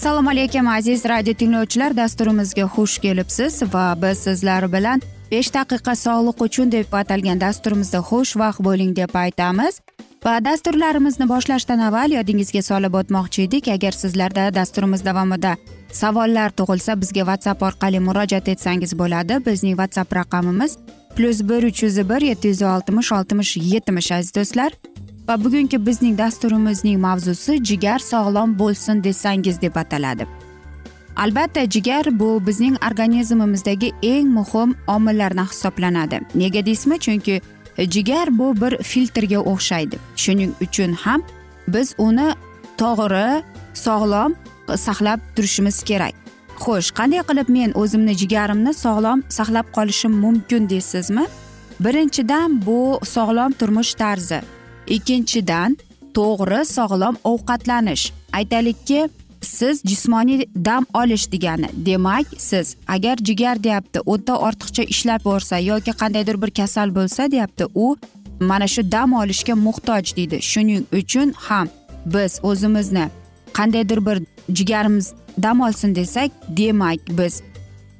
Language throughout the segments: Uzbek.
assalomu alaykum aziz radio tinglovchilar. Dasturimizga xush kelibsiz va biz sizlar bilan besh daqiqa sog'liq uchun deb atalgan dasturimizda xushvaqt bo'ling deb aytamiz. Va dasturlarimizni boshlashdan avval yodingizga solib o'tmoqchi edik. Agar sizlarda dasturimiz davomida savollar tug'ilsa bizga whatsapp orqali murojaat etsangiz bo'ladi. Bizning whatsapp raqamimiz plyus bir uch yuz bir yetti yuz oltmish oltmish yetmish aziz do'stlar. Va bugungi bizning dasturimizning mavzusi jigar sog'lom bo'lsin desangiz deb ataladi. Albatta jigar bu bizning organizmimizdagi eng muhim omillardan hisoblanadi. Nega deysizmi? Chunki jigar bu bir filtrga o'xshaydi. Shuning uchun ham biz uni to'g'ri sog'lom saqlab turishimiz kerak. Xo'sh qanday qilib men o'zimni jigarimni sog'lom saqlab qolishim mumkin deysizmi? Birinchidan bu sog'lom turmush tarzi. Ikkinchidan to'g'ri sog'lom ovqatlanish. Aytaylikki siz jismoniy dam olish degani. Demak siz agar jigar deyapti o'ta ortiqcha ishlab borsa yoki qandaydir bir kasal bo'lsa deyapti u mana shu dam olishga muhtoj deydi. Shuning uchun ham biz o'zimizni qandaydir bir jigarimiz dam olsin desak demak biz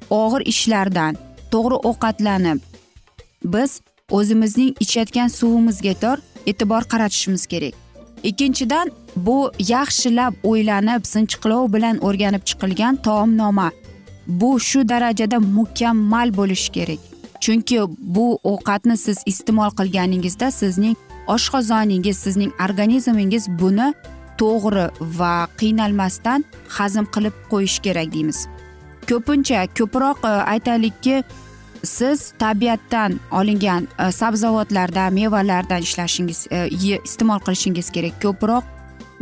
og'ir ishlardan to'g'ri ovqatlanib biz o'zimizning ichayotgan suvimizga tor e'tibor qaratishimiz kerak. Ikkinchidan bu yaxshilab o'ylanib sinchiqlov bilan o'rganib chiqilgan taomnoma bu shu darajada mukammal bo'lishi kerak. Chunki bu ovqatni siz iste'mol qilganingizda sizning oshqozoningiz sizning organizmingiz buni to'g'ri va qiynalmasdan hazm qilib qo'yish kerak deymiz. Ko'pincha ko'proq e, aytaylikki siz tabiatdan olingan e, sabzavotlardan mevalardan ishlashingiz e, iste'mol qilishingiz kerak. Ko'proq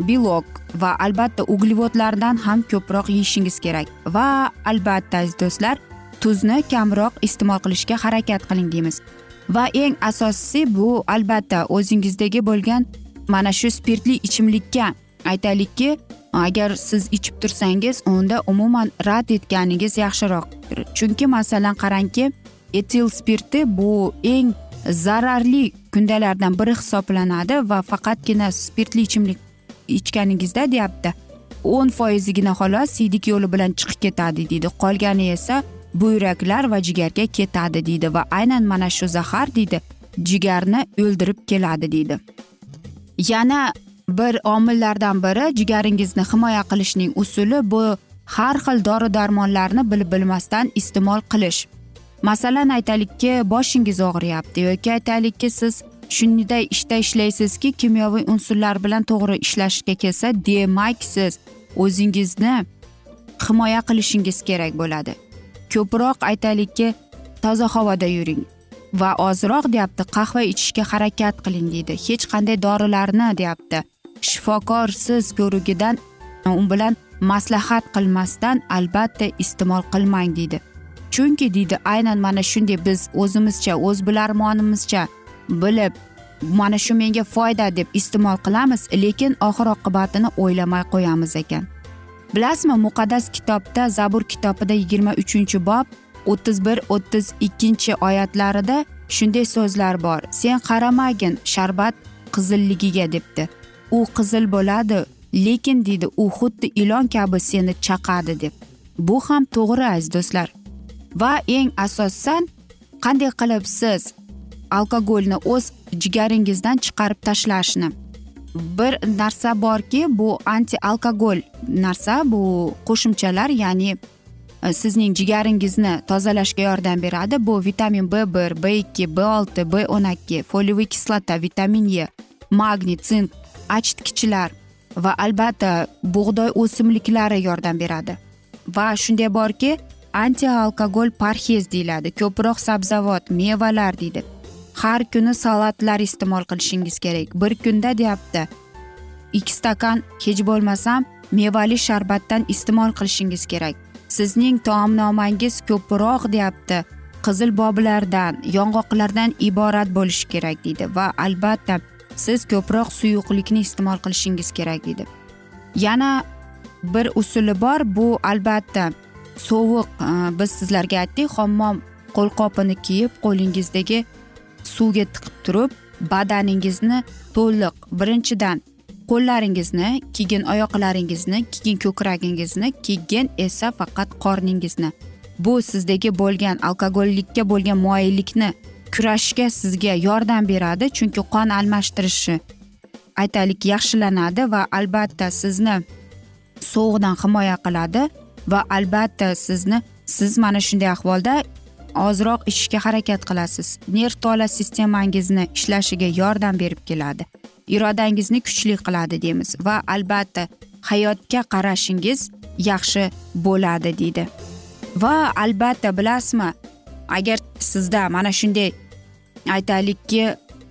belok va albatta uglevodlardan ham ko'proq yeyishingiz kerak. Va albatta aziz do'stlar tuzni kamroq iste'mol qilishga harakat qiling deymiz. Va eng asosiysi bu albatta o'zingizdagi bo'lgan mana shu spirtli ichimlikka aytaylikki agar siz ichib tursangiz unda umuman rad etganingiz yaxshiroq. Chunki masalan qarangki etil spirti bu eng zararli kundalardan biri hisoblanadi va faqatgina spirtli ichimlik ichganingizda deyapti. O'n foizigina xolos siydik yo'li bilan chiqib ketadi deydi. Qolgani esa buyraklar va jigarga ketadi deydi va aynan mana shu zahar deydi jigarni o'ldirib keladi deydi. Yana bir omillardan biri jigaringizni himoya qilishning usuli bu har xil dori darmonlarni bilib bilmasdan iste'mol qilish. Masalan aytaylikki boshingiz og'riyapti yoki aytaylikki siz shunday ishda ishlaysizki kimyoviy unsurlar bilan to'g'ri ishlashga kelsa demak siz o'zingizni himoya qilishingiz kerak bo'ladi. Ko'proq aytaylikki toza havoda yuring va ozroq deyapti qahva ichishga harakat qiling deydi. Hech qanday dorilarni deyapti. Shifokor siz ko'rigidan u bilan maslahat qilmasdan albatta iste'mol qilmang deydi chunki deydi aynan mana shunday biz o'zimizcha o'z bilarmonimizcha bilib mana shu menga foyda deb iste'mol qilamiz lekin oxir oqibatini o'ylamay qo'yamiz ekan. Bilasizmi muqaddas kitobda zabur kitobida yigirma uchinchi bob o'ttiz bir o'ttiz ikkinchi oyatlarida shunday so'zlar bor. Sen qaramagin sharbat qizilligiga debdi. U qizil bo'ladi lekin deydi u xuddi ilon kabi seni chaqadi deb. Bu ham to'g'ri aziz do'stlar. Va eng asosan qanday qilib siz alkogolni o'z jigaringizdan chiqarib tashlashni? Bir narsa borki bu anti alkogol narsa bu qo'shimchalar ya'ni e, sizning jigaringizni tozalashga yordam beradi. Bu vitamin b bir b ikki b olti b o'n ikki foliyaviy kislota vitamin e magniy sink achitkichlar va albatta bug'doy o'simliklari yordam beradi. Va shunday borki anti alkogol parhez deyiladi ko'proq sabzavot mevalar deydi. Har kuni salatlar iste'mol qilishingiz kerak. Bir kunda deyapti ikki stakan hech bo'lmasam mevali sharbatdan iste'mol qilishingiz kerak. Sizning taomnomangiz ko'proq deyapti qizil boblardan yong'oqlardan iborat bo'lishi kerak deydi. Va albatta siz ko'proq suyuqlikni iste'mol qilishingiz kerak deydi yana bir usuli bor bu albatta sovuq e, biz sizlarga aytdik hammom qo'lqopini kiyib qo'lingizdagi suvga tiqib turib badaningizni to'liq birinchidan qo'llaringizni keyin oyoqlaringizni keyin ko'kragingizni keyin esa faqat qorningizni. Bu sizdagi bo'lgan alkogollikka bo'lgan moyillikni kurashishga sizga yordam beradi. Chunki qon almashtirishi aytaylik yaxshilanadi va albatta sizni sovuqdan himoya qiladi va albatta sizni siz mana shunday ahvolda ozroq ichishga harakat qilasiz. Nerv tola sistemangizni ishlashiga yordam berib keladi. Irodangizni kuchli qiladi deymiz va albatta hayotga qarashingiz yaxshi bo'ladi deydi. Va albatta bilasizmi agar sizda mana shunday aytaylikki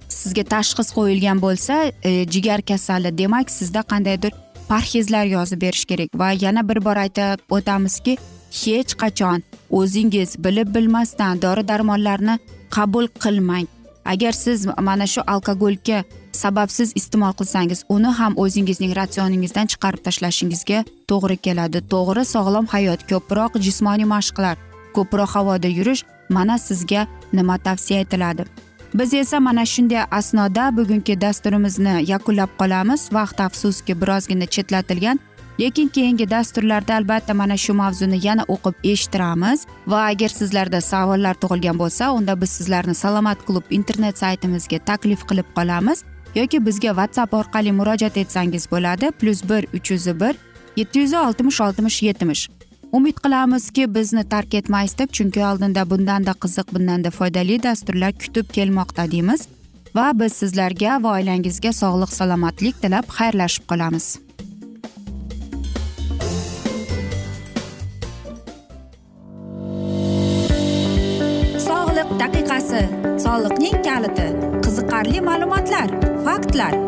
sizga tashxis qo'yilgan bo'lsa e, jigar kasali demak sizda qandaydir parhezlar yozib berish kerak. Va yana bir bor aytib o'tamizki hech qachon o'zingiz bilib bilmasdan dori darmonlarni qabul qilmang. Agar siz mana shu alkogolga sababsiz iste'mol qilsangiz uni ham o'zingizning ratsioningizdan chiqarib tashlashingizga to'g'ri keladi. To'g'ri sog'lom hayot ko'proq jismoniy mashqlar ko'proq havoda yurish mana sizga nima tavsiya etiladi. Biz esa mana shunday asnoda bugungi dasturimizni yakunlab qolamiz. Vaqt afsuski birozgina chetlatilgan lekin keyingi dasturlarda albatta mana shu mavzuni yana o'qib eshittiramiz. Va agar sizlarda savollar tug'ilgan bo'lsa unda biz sizlarni salomat klub internet saytimizga taklif qilib qolamiz. Yoki bizga whatsapp orqali murojaat etsangiz bo'ladi. Plyus bir uch yuz bir yetti yuz oltmish oltmish yetmish. Umid qilamizki bizni tark etmaysiz deb chunki oldinda bundanda qiziq bundanda foydali dasturlar kutib kelmoqda deymiz. Va biz sizlarga va oilangizga sog'lik salomatlik tilab xayrlashib qolamiz. Soliqning kaliti. Qiziqarli ma'lumotlar faktlar.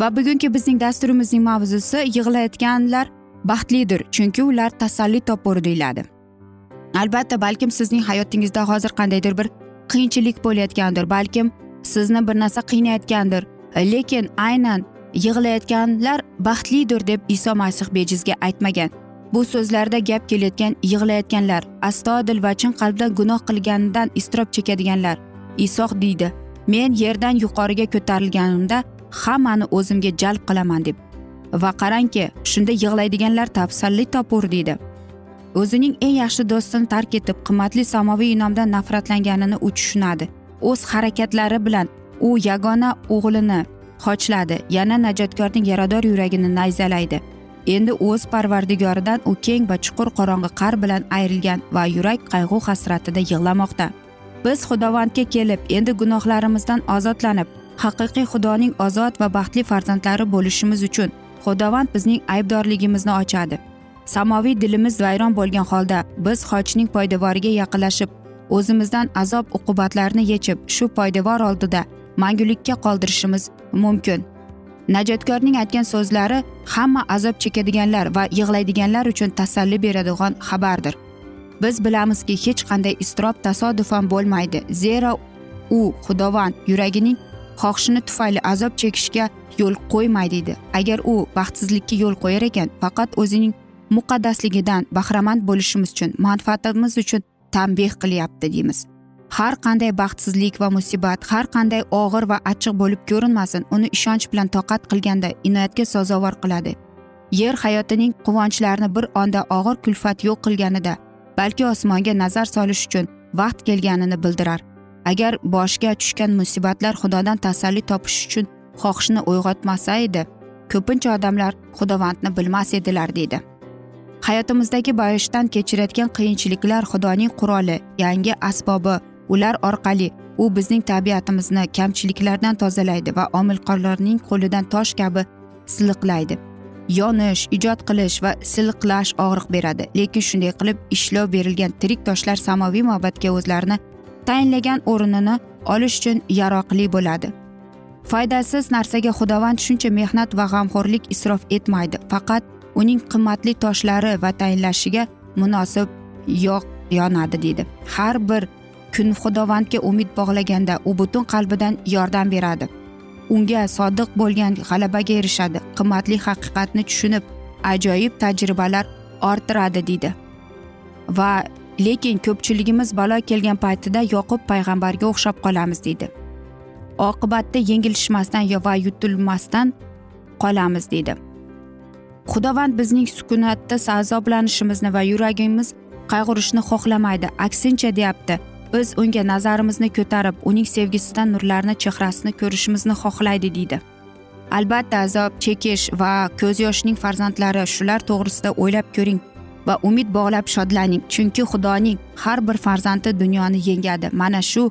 Va bugungi bizning dasturimizning mavzusi yig'layotganlar baxtlidir chunki ular tasalli topur deyiladi. Albatta balkim sizning hayotingizda hozir qandaydir bir qiyinchilik bo'layotgandir balkim sizni bir narsa qiynayotgandir. Lekin aynan yig'layotganlar baxtlidir deb iso masih bejizga aytmagan. Bu so'zlarda gap kelayotgan yig'layotganlar astodil va chin qalbdan gunoh qilganidan iztirob chekadiganlar iso deydi men yerdan yuqoriga ko'tarilganimda hammani o'zimga jalb qilaman deb va qarangki shunda yig'laydiganlar tafsalli topur deydi. O'zining eng yaxshi do'stini tark etib qimmatli samoviy inomdan nafratlanganini u tushunadi. O'z harakatlari bilan u yagona o'g'lini xochladi yana najotkorning yarador yuragini nayzalaydi. Endi o'z parvardigoridan u keng va chuqur qorong'i qar bilan ayrilgan va yurak qayg'u hasratida yig'lamoqda. Biz xudovandga kelib endi gunohlarimizdan ozodlanib haqiqiy xudoning ozod va baxtli farzandlari bo'lishimiz uchun xudovand bizning aybdorligimizni ochadi. Samoviy dilimiz vayron bo'lgan holda biz xochning poydevoriga yaqinlashib o'zimizdan azob uqubatlarni yechib shu poydevor oldida mangulikka qoldirishimiz mumkin. Najotkorning aytgan so'zlari hamma azob chekadiganlar va yig'laydiganlar uchun tasalli beradigan xabardir. Biz bilamizki hech qanday iztirob tasodifan bo'lmaydi zero u xudovand yuragining xohishini tufayli azob chekishga yo'l qo'ymaydi deydi agar u baxtsizlikka yo'l qo'yar ekan faqat o'zining muqaddasligidan bahramand bo'lishimiz uchun manfaatimiz uchun tanbeh qilyapti deymiz. Har qanday baxtsizlik va musibat har qanday og'ir va achchiq bo'lib ko'rinmasin uni ishonch bilan toqat qilganda inoyatga sazovor qiladi. Yer hayotining quvonchlarini bir onda og'ir kulfat yo'q qilganida balki osmonga nazar solish uchun vaqt kelganini bildirar. Agar boshga tushgan musibatlar xudodan tasalli topish uchun xohishni uyg'otmasa edi ko'pincha odamlar xudovandni bilmas edilar deydi. Hayotimizdagi boyishdan kechirayotgan qiyinchiliklar xudoning quroli yangi asbobi ular orqali u bizning tabiatimizni kamchiliklardan tozalaydi va omilqorlarning qo'lidan tosh kabi siliqlaydi. Yonish ijod qilish va siliqlash og'riq beradi lekin shunday qilib ishlov berilgan tirik toshlar samoviy muhabbatga o'zlarini tayinlagan o'rnini olish uchun yaroqli bo'ladi. Foydasiz narsaga xudovand shuncha mehnat va g'amxo'rlik isrof etmaydi. Faqat uning qimmatli toshlari va tayinlashiga munosib yo'q yonadi deydi. Har bir kun xudovandga umid bog'laganda u butun qalbidan yordam beradi. Unga sodiq bo'lgan g'alabaga erishadi. Qimmatli haqiqatni tushunib ajoyib tajribalar orttiradi deydi. Va lekin ko'pchiligimiz balo kelgan paytida yoqub payg'ambarga o'xshab qolamiz deydi. Oqibatda yengilishmasdan va yutilmasdan qolamiz deydi. Xudovand bizning sukunatda azoblanishimizni va yuragimiz qayg'urishni xohlamaydi aksincha deyapti. Biz unga nazarimizni ko'tarib uning sevgisidan nurlarni chehrasini ko'rishimizni xohlaydi deydi. Albatta azob chekish va ko'z yoshning farzandlari shular to'g'risida o'ylab ko'ring. Va umid bog'lab shodlaning. Chunki xudoning har bir farzandi dunyoni yengadi. Mana shu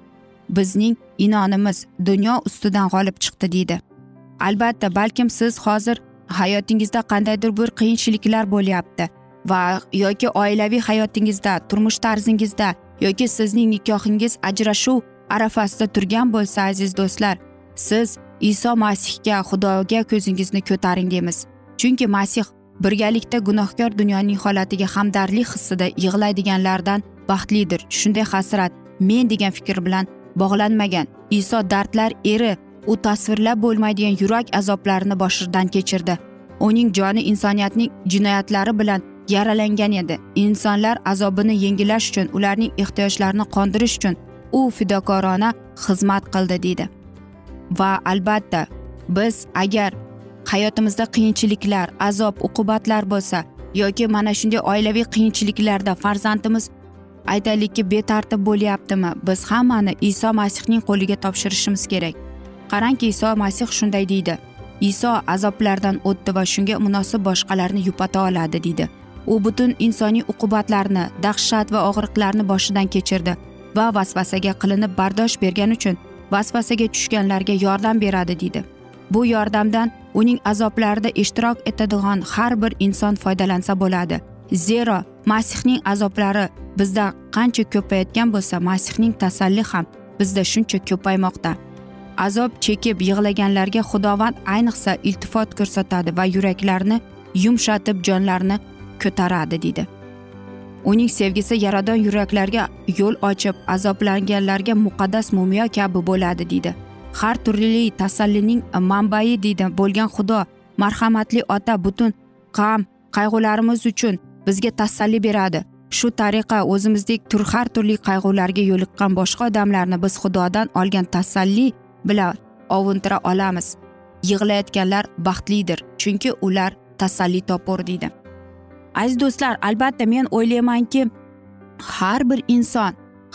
bizning inonimiz dunyo ustidan g'olib chiqdi deydi. Albatta balkim siz hozir hayotingizda qandaydir bir qiyinchiliklar bo'lyapti va yoki oilaviy hayotingizda turmush tarzingizda yoki sizning nikohingiz ajrashuv arafasida turgan bo'lsa aziz do'stlar siz iso masihga xudoga ko'zingizni ko'taring deymiz. Chunki masih birgalikda gunohkor dunyoning holatiga hamdardlik hissida yig'laydiganlardan baxtlidir. Shunday hasrat men degan fikr bilan bog'lanmagan iso dardlar eri u tasvirlab bo'lmaydigan yurak azoblarini boshidan kechirdi. Uning joni insoniyatning jinoyatlari bilan yaralangan edi. Insonlar azobini yengillash uchun ularning ehtiyojlarini qondirish uchun u fidokorona xizmat qildi deydi. Va albatta biz agar hayotimizda qiyinchiliklar azob uqubatlar bo'lsa yoki mana shunday oilaviy qiyinchiliklarda farzandimiz aytaylikki betartib bo'lyaptimi? Biz hammani iso masihning qo'liga topshirishimiz kerak. Qarangki iso masih shunday deydi. Iso azoblardan o'tdi va shunga munosib boshqalarni yupata oladi deydi. U butun insoniy uqubatlarni dahshat va og'riqlarni boshidan kechirdi va vasvasaga qilinib bardosh bergani uchun vasvasaga tushganlarga yordam beradi deydi. Bu yordamdan uning azoblarida ishtirok etadigan har bir inson foydalansa bo'ladi. Zero masihning azoblari bizda qancha ko'payotgan bo'lsa masihning tasalli ham bizda shuncha ko'paymoqda. Azob chekib yig'laganlarga xudovand ayniqsa iltifot ko'rsatadi va yuraklarni yumshatib jonlarni ko'taradi deydi uning sevgisi yaradon yuraklarga yo'l ochib azoblanganlarga muqaddas mumiyo kabi bo'ladi deydi har turli tasallining manbai deydi bo'lgan xudo marhamatli ota butun g'am qayg'ularimiz uchun bizga tasalli beradi. Shu tariqa o'zimizdek tur har turli qayg'ularga yo'liqqan boshqa odamlarni biz xudodan olgan tasalli bilan ovuntira olamiz. Yig'layotganlar baxtlidir chunki ular tasalli topur deydi. Aziz do'stlar albatta men o'ylaymanki har bir inson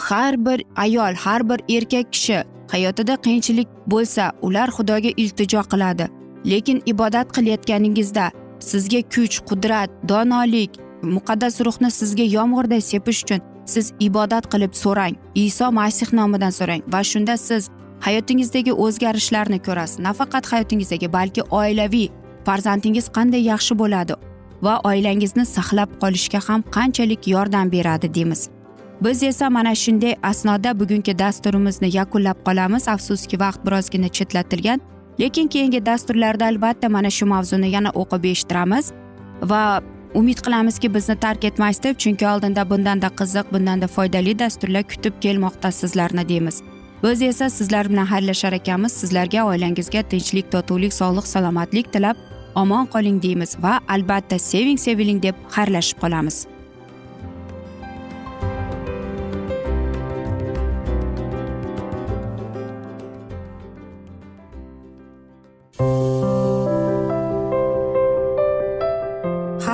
har bir ayol har bir erkak kishi hayotida qiyinchilik bo'lsa ular xudoga iltijo qiladi. Lekin ibodat qilayotganingizda sizga kuch qudrat donolik muqaddas ruhni sizga yomg'irday sepish uchun siz ibodat qilib so'rang. Iso masih nomidan so'rang va shunda siz hayotingizdagi o'zgarishlarni ko'rasiz. Nafaqat hayotingizdagi balki oilaviy farzandingiz qanday yaxshi bo'ladi va oilangizni saqlab qolishga ham qanchalik yordam beradi deymiz. Biz esa mana shunday asnoda bugungi dasturimizni yakunlab qolamiz. Afsuski vaqt birozgina chetlatilgan lekin keyingi dasturlarda albatta mana shu mavzuni yana o'qib eshittiramiz va umid qilamizki bizni tark etmaysiz deb chunki oldinda bundanda qiziq bundanda foydali dasturlar kutib kelmoqda sizlarni deymiz. Biz esa sizlar bilan xayrlashar ekanmiz. Sizlarga oilangizga tinchlik totuvlik sog'lik salomatlik tilab omon qoling deymiz va albatta seving seviling deb xayrlashib qolamiz.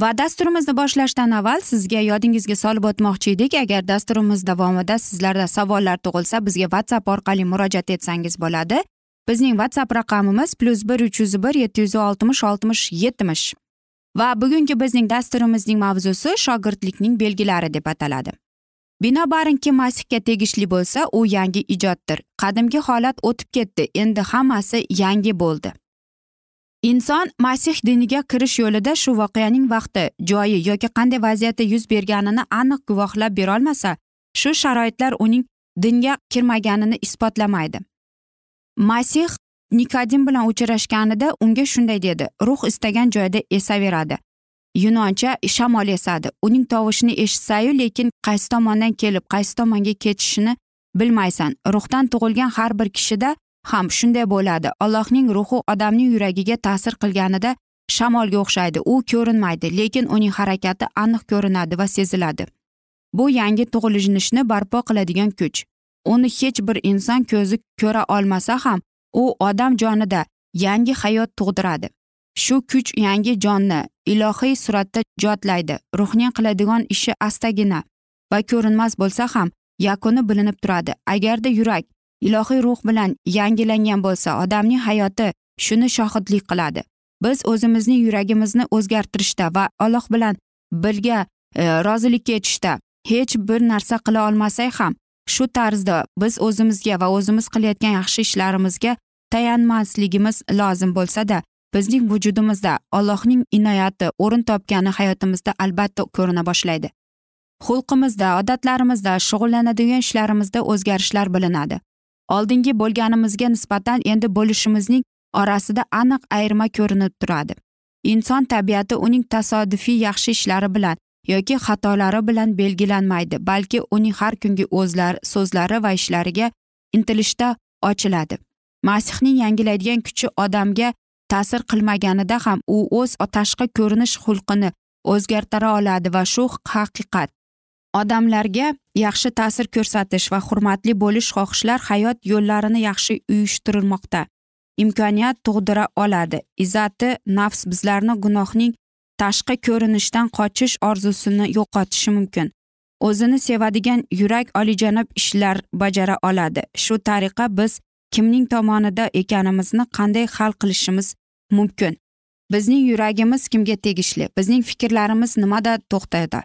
Va dasturimizni boshlashdan avval sizga yodingizga solib o'tmoqchi edik. Agar dasturimiz davomida sizlarda savollar tug'ilsa bizga whatsapp orqali murojaat etsangiz bo'ladi. Bizning whatsapp raqamimiz plyus bir uch yuz bir yetti yuz oltmish oltmish yetmish. Va bugungi bizning dasturimizning mavzusi shogirdlikning belgilari deb ataladi. Binobarinki masihga tegishli bo'lsa u yangi ijoddir. Qadimgi holat o'tib ketdi. Endi hammasi yangi bo'ldi. Inson masih diniga kirish yo'lida shu voqeaning vaqti joyi yoki qanday vaziyatda yuz berganini aniq guvohlab berolmasa shu sharoitlar uning dinga kirmaganini isbotlamaydi. Masih nikodim bilan uchrashganida unga shunday dedi ruh istagan joyda esaveradi. Yunoncha shamol esadi uning tovushini eshitsayu lekin qaysi tomondan kelib qaysi tomonga ketishini bilmaysan. Ruhdan tug'ilgan har bir kishida ham shunday bo'ladi. Allohning ruhi odamning yuragiga ta'sir qilganida shamolga o'xshaydi. U ko'rinmaydi lekin uning harakati aniq ko'rinadi va seziladi. Bu yangi tug'ilishni barpo qiladigan kuch. Uni hech bir inson ko'zi ko'ra olmasa ham u odam jonida yangi hayot tug'diradi. Shu kuch yangi jonni ilohiy suratda jotlaydi. Ruhning qiladigan ishi astagina va ko'rinmas bo'lsa ham yakuni bilinib turadi. Agarda yurak ilohiy ruh bilan yangilangan bo'lsa odamning hayoti shuni shohidlik qiladi. Biz o'zimizning yuragimizni o'zgartirishda va alloh bilan birga e, rozilikka yetishda hech bir narsa qila olmasak ham shu tarzda biz o'zimizga va o'zimiz qilayotgan yaxshi ishlarimizga tayanmasligimiz lozim bo'lsada bizning vujudimizda allohning inoyati o'rin topgani hayotimizda albatta ko'rina boshlaydi. Xulqimizda odatlarimizda shug'ullanadigan ishlarimizda o'zgarishlar bilinadi. Oldingi bo'lganimizga nisbatan endi bo'lishimizning orasida aniq ayirma ko'rinib turadi. Inson tabiati uning tasodifiy yaxshi ishlari bilan yoki xatolari bilan belgilanmaydi balki uning har kungi o'zlar so'zlari va ishlariga intilishda ochiladi. Masihning yangilaydigan kuchi odamga ta'sir qilmaganida ham u o'z tashqi ko'rinish xulqini o'zgartira oladi va shu haqiqat odamlarga yaxshi ta'sir ko'rsatish va hurmatli bo'lish xohishlar hayot yo'llarini yaxshi uyushtirilmoqda. Imkoniyat tug'dira oladi. Izzati nafs bizlarni gunohning tashqi ko'rinishdan qochish orzusini yo'qotishi mumkin. O'zini sevadigan yurak olijanob ishlar bajara oladi. Shu tariqa biz kimning tomonida ekanimizni qanday hal qilishimiz mumkin? Bizning yuragimiz kimga tegishli? Bizning fikrlarimiz nimada to'xtaydi?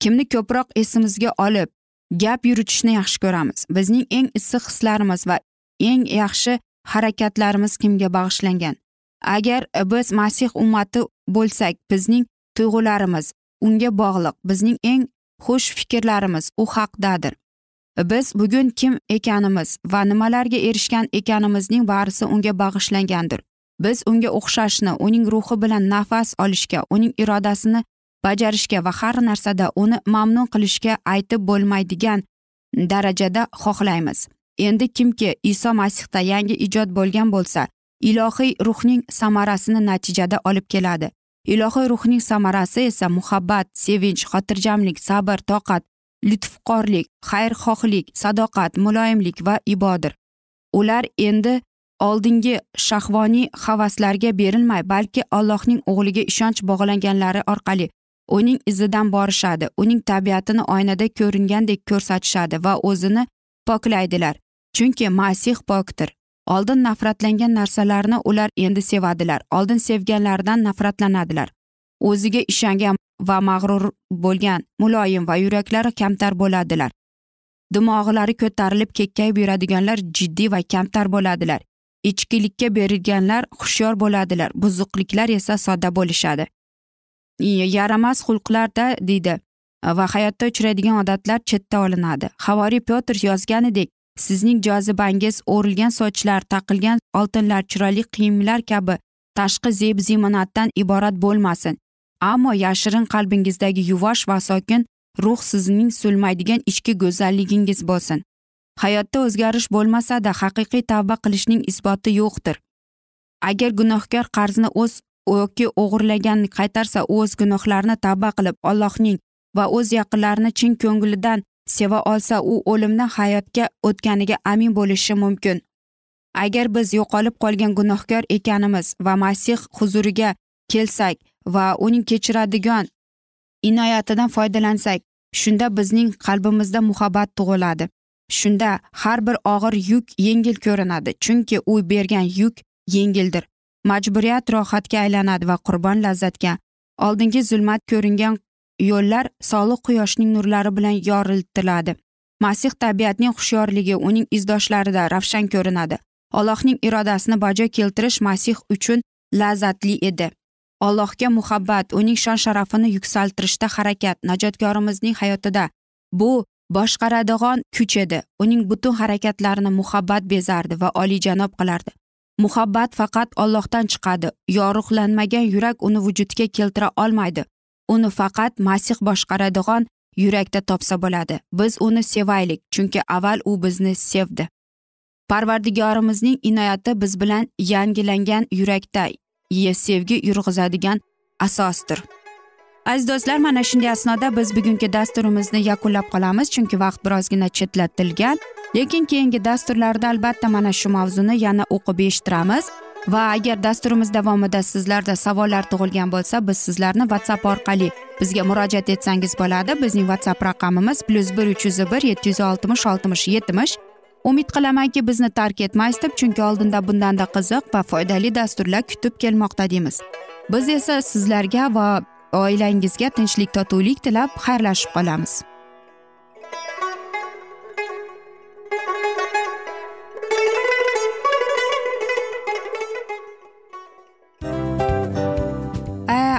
Kimni ko'proq esimizga olib gap yuritishni yaxshi ko'ramiz. Bizning eng issiq hislarimiz va eng yaxshi harakatlarimiz kimga bag'ishlangan? Agar biz masih ummati bo'lsak bizning tuyg'ularimiz unga bog'liq bizning eng xush fikrlarimiz u haqdadir. Biz bugun kim ekanimiz va nimalarga erishgan ekanimizning barisi unga bag'ishlangandir. Biz unga o'xshashni uning ruhi bilan nafas olishga uning irodasini bajarishga va har narsada uni mamnun qilishga aytib bo'lmaydigan darajada xohlaymiz. Endi kimki iso masihda yangi ijod bo'lgan bo'lsa ilohiy ruhning samarasini natijada olib keladi. Ilohiy ruhning samarasi esa muhabbat sevinch xotirjamlik sabr toqat lutfqorlik xayrxohlik sadoqat muloyimlik va ibodir. Ular endi oldingi shahvoniy havaslarga berilmay balki allohning o'g'liga ishonch bog'langanlari orqali uning izidan borishadi. Uning tabiatini oynada ko'ringandek ko'rsatishadi va o'zini poklaydilar. Chunki masih pokdir. Oldin nafratlangan narsalarni ular endi sevadilar. Oldin sevganlaridan nafratlanadilar. O'ziga ishongan va mag'rur bo'lgan muloyim va yuraklari kamtar bo'ladilar. Dimog'lari ko'tarilib kekkayib yuradiganlar jiddiy va kamtar bo'ladilar. Ichkilikka berilganlar hushyor bo'ladilar. Buzuqliklar esa sodda bo'lishadi. Yaramas xulqlarda deydi. Va hayotda uchraydigan odatlar chetda olinadi. Havoriy pyotr yozganidek sizning jozibangiz o'rilgan sochlar taqilgan oltinlar chiroyli kiyimlar kabi tashqi zeb ziymonatdan iborat bo'lmasin. Ammo yashirin qalbingizdagi yuvosh va sokin ruh sizning so'lmaydigan ichki go'zalligingiz bo'lsin. Hayotda o'zgarish bo'lmasada haqiqiy tavba qilishning isboti yo'qdir. Agar gunohkor qarzni o'z yoki o'g'irlagan qaytarsa o'z gunohlarini tavba qilib allohning va o'z yaqinlarini chin ko'nglidan seva olsa u o'limdan hayotga o'tganiga amin bo'lishi mumkin. Agar biz yo'qolib qolgan gunohkor ekanimiz va masih huzuriga kelsak va uning kechiradigan inoyatidan foydalansak shunda bizning qalbimizda muhabbat tug'iladi. Shunda har bir og'ir yuk yengil ko'rinadi chunki u bergan yuk yengildir. Majburiyat rohatga aylanadi va qurbon lazzatga. Oldingi zulmat ko'ringan yo'llar soliq quyoshning nurlari bilan yoritiladi masih tabiatning hushyorligi uning izdoshlarida ravshan ko'rinadi. Allohning irodasini bajo keltirish masih uchun lazzatli edi. Allohga muhabbat uning shon sharafini yuksaltirishda harakat najotkorimizning hayotida bu boshqaradigan kuch edi. Uning butun harakatlarini muhabbat bezardi va oliyjanob qilardi. Muhabbat faqat ollohdan chiqadi. Yorug'lanmagan yurak uni vujudga keltira olmaydi. Uni faqat masih boshqaradigan yurakda topsa bo'ladi. Biz uni sevaylik chunki avval u bizni sevdi. Parvardigorimizning inoyati biz bilan yangilangan yurakda sevgi yurg'izadigan asosdir. Aziz do'stlar mana shunday asnoda biz bugungi dasturimizni yakunlab qolamiz chunki vaqt birozgina chetlatilgan. Lekin keyingi dasturlarda albatta mana shu mavzuni yana o'qib eshittiramiz. Va agar dasturimiz davomida sizlarda savollar tug'ilgan bo'lsa biz sizlarni whatsapp orqali bizga murojaat etsangiz bo'ladi. Bizning whatsapp raqamimiz plyus bir uch yuz bir yetti yuz oltmish oltmish yetmish umid qilamanki bizni tark etmaysiz deb chunki oldinda bundanda qiziq va foydali dasturlar kutib kelmoqda deymiz. Biz esa sizlarga va oilangizga tinchlik totuvlik tilab xayrlashib qolamiz.